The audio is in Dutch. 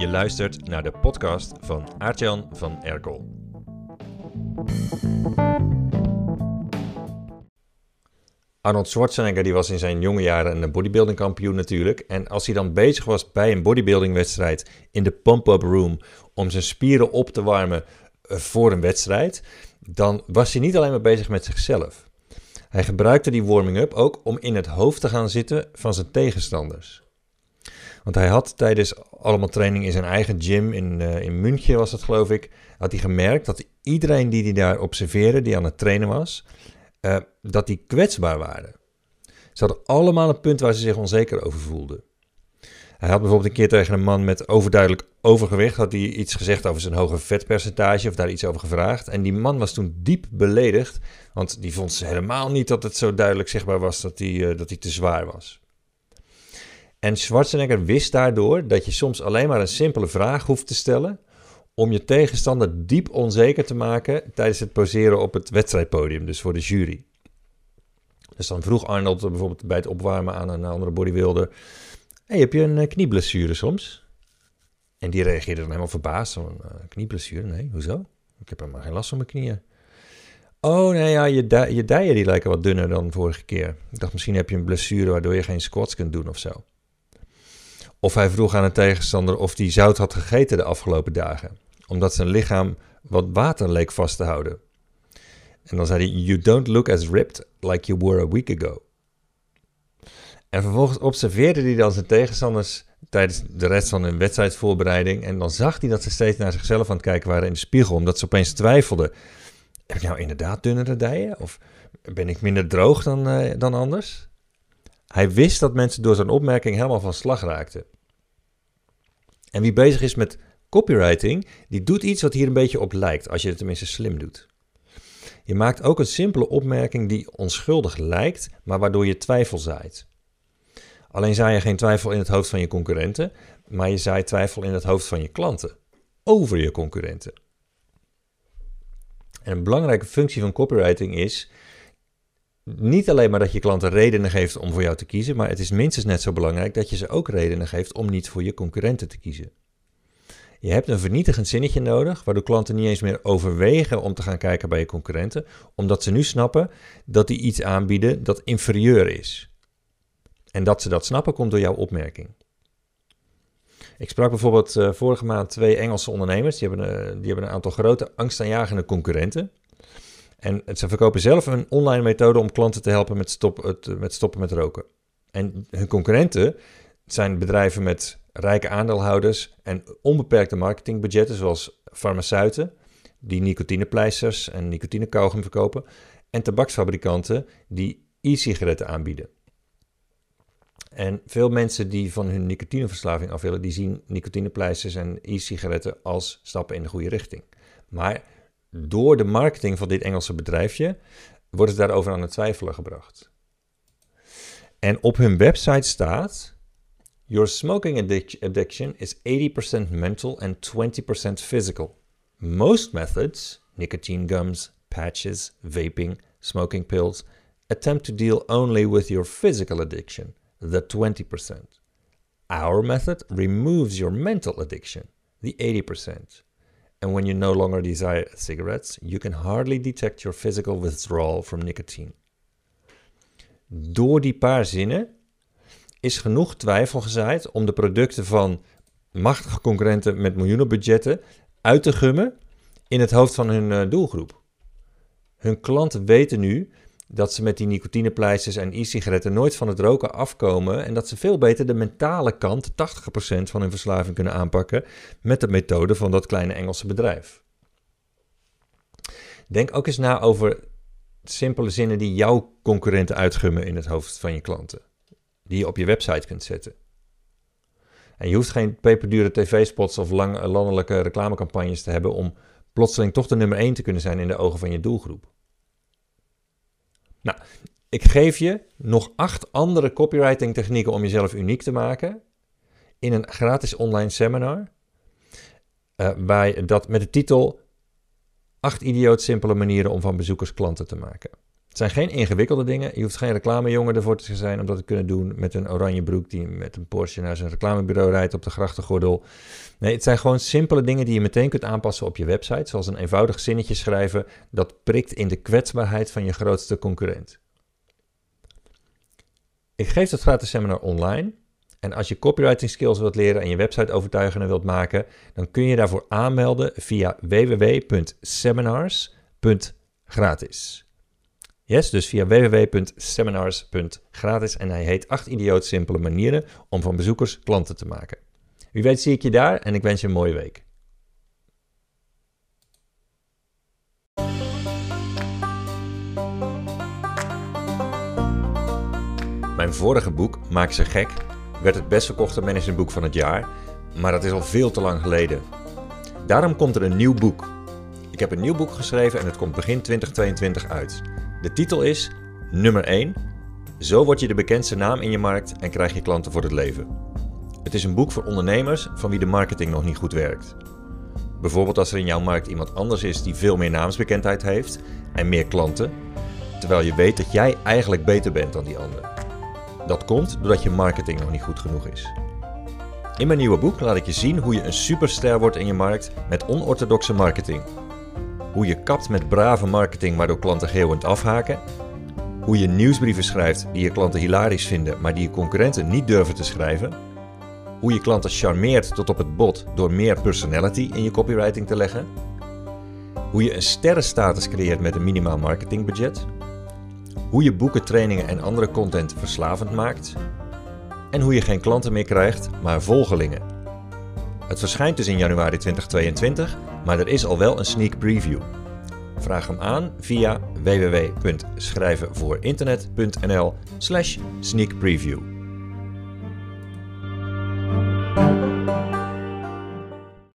Je luistert naar de podcast van Aartjan van Erkel. Arnold Schwarzenegger die was in zijn jonge jaren een bodybuilding kampioen natuurlijk. En als hij dan bezig was bij een bodybuilding wedstrijd in de pump-up room om zijn spieren op te warmen eh, voor een wedstrijd, dan was hij niet alleen maar bezig met zichzelf. Hij gebruikte die warming-up ook om in het hoofd te gaan zitten van zijn tegenstanders. Want hij had tijdens allemaal training in zijn eigen gym in, uh, in München was het geloof ik, had hij gemerkt dat iedereen die hij daar observeerde, die aan het trainen was, uh, dat die kwetsbaar waren. Ze hadden allemaal een punt waar ze zich onzeker over voelden. Hij had bijvoorbeeld een keer tegen een man met overduidelijk overgewicht, had hij iets gezegd over zijn hoge vetpercentage of daar iets over gevraagd. En die man was toen diep beledigd, want die vond ze helemaal niet dat het zo duidelijk zichtbaar was dat hij, uh, dat hij te zwaar was. En Schwarzenegger wist daardoor dat je soms alleen maar een simpele vraag hoeft te stellen om je tegenstander diep onzeker te maken tijdens het poseren op het wedstrijdpodium, dus voor de jury. Dus dan vroeg Arnold bijvoorbeeld bij het opwarmen aan een andere bodybuilder: hey, heb je een uh, knieblessure soms? En die reageerde dan helemaal verbaasd: Een uh, knieblessure? Nee, hoezo? Ik heb helemaal geen last van mijn knieën. Oh, nee, ja, je, je dijen die lijken wat dunner dan vorige keer. Ik dacht, misschien heb je een blessure waardoor je geen squats kunt doen of zo. Of hij vroeg aan een tegenstander of hij zout had gegeten de afgelopen dagen, omdat zijn lichaam wat water leek vast te houden. En dan zei hij: You don't look as ripped like you were a week ago. En vervolgens observeerde hij dan zijn tegenstanders tijdens de rest van hun wedstrijdvoorbereiding. En dan zag hij dat ze steeds naar zichzelf aan het kijken waren in de spiegel, omdat ze opeens twijfelden: Heb ik nou inderdaad dunnere dijen? Of ben ik minder droog dan, uh, dan anders? Hij wist dat mensen door zijn opmerking helemaal van slag raakten. En wie bezig is met copywriting, die doet iets wat hier een beetje op lijkt, als je het tenminste slim doet. Je maakt ook een simpele opmerking die onschuldig lijkt, maar waardoor je twijfel zaait. Alleen zaai je geen twijfel in het hoofd van je concurrenten, maar je zaait twijfel in het hoofd van je klanten over je concurrenten. En een belangrijke functie van copywriting is niet alleen maar dat je klanten redenen geeft om voor jou te kiezen, maar het is minstens net zo belangrijk dat je ze ook redenen geeft om niet voor je concurrenten te kiezen. Je hebt een vernietigend zinnetje nodig, waardoor klanten niet eens meer overwegen om te gaan kijken bij je concurrenten, omdat ze nu snappen dat die iets aanbieden dat inferieur is. En dat ze dat snappen komt door jouw opmerking. Ik sprak bijvoorbeeld uh, vorige maand twee Engelse ondernemers, die hebben, uh, die hebben een aantal grote angstaanjagende concurrenten. En ze verkopen zelf een online methode om klanten te helpen met, stop, het, met stoppen met roken. En hun concurrenten zijn bedrijven met rijke aandeelhouders en onbeperkte marketingbudgetten, zoals farmaceuten, die nicotinepleisters en nicotinekauwgum verkopen, en tabaksfabrikanten die e-sigaretten aanbieden. En veel mensen die van hun nicotineverslaving af willen, die zien nicotinepleisters en e-sigaretten als stappen in de goede richting. Maar door de marketing van dit Engelse bedrijfje wordt het daarover aan het twijfelen gebracht. En op hun website staat: Your smoking addiction is 80% mental and 20% physical. Most methods, nicotine gums, patches, vaping, smoking pills, attempt to deal only with your physical addiction, the 20%. Our method removes your mental addiction, the 80%. And when you no longer desire cigarettes, you can hardly detect your physical withdrawal from nicotine. Door die paar zinnen is genoeg twijfel gezaaid om de producten van machtige concurrenten met miljoenen budgetten uit te gummen in het hoofd van hun uh, doelgroep. Hun klanten weten nu dat ze met die nicotinepleisters en e-sigaretten nooit van het roken afkomen en dat ze veel beter de mentale kant, 80% van hun verslaving kunnen aanpakken met de methode van dat kleine Engelse bedrijf. Denk ook eens na over simpele zinnen die jouw concurrenten uitgummen in het hoofd van je klanten, die je op je website kunt zetten. En je hoeft geen peperdure tv-spots of lang, landelijke reclamecampagnes te hebben om plotseling toch de nummer 1 te kunnen zijn in de ogen van je doelgroep. Nou, ik geef je nog acht andere copywriting technieken om jezelf uniek te maken in een gratis online seminar. Uh, bij dat met de titel 8 idioot simpele manieren om van bezoekers klanten te maken. Het zijn geen ingewikkelde dingen. Je hoeft geen reclamejongen ervoor te zijn om dat te kunnen doen met een oranje broek die met een Porsche naar zijn reclamebureau rijdt op de grachtengordel. Nee, het zijn gewoon simpele dingen die je meteen kunt aanpassen op je website, zoals een eenvoudig zinnetje schrijven dat prikt in de kwetsbaarheid van je grootste concurrent. Ik geef dat gratis seminar online. En als je copywriting skills wilt leren en je website overtuigender wilt maken, dan kun je daarvoor aanmelden via www.seminars.gratis. Yes, dus via www.seminars.gratis en hij heet 8 idioot simpele manieren om van bezoekers klanten te maken. Wie weet zie ik je daar en ik wens je een mooie week. Mijn vorige boek, Maak ze gek, werd het best verkochte managementboek van het jaar, maar dat is al veel te lang geleden. Daarom komt er een nieuw boek. Ik heb een nieuw boek geschreven en het komt begin 2022 uit. De titel is Nummer 1. Zo word je de bekendste naam in je markt en krijg je klanten voor het leven. Het is een boek voor ondernemers van wie de marketing nog niet goed werkt. Bijvoorbeeld als er in jouw markt iemand anders is die veel meer naamsbekendheid heeft en meer klanten, terwijl je weet dat jij eigenlijk beter bent dan die ander. Dat komt doordat je marketing nog niet goed genoeg is. In mijn nieuwe boek laat ik je zien hoe je een superster wordt in je markt met onorthodoxe marketing. Hoe je kapt met brave marketing waardoor klanten geeuwend afhaken. Hoe je nieuwsbrieven schrijft die je klanten hilarisch vinden, maar die je concurrenten niet durven te schrijven. Hoe je klanten charmeert tot op het bot door meer personality in je copywriting te leggen. Hoe je een sterrenstatus creëert met een minimaal marketingbudget hoe je boeken, trainingen en andere content verslavend maakt en hoe je geen klanten meer krijgt, maar volgelingen. Het verschijnt dus in januari 2022, maar er is al wel een sneak preview. Vraag hem aan via www.schrijvenvoorinternet.nl/sneakpreview.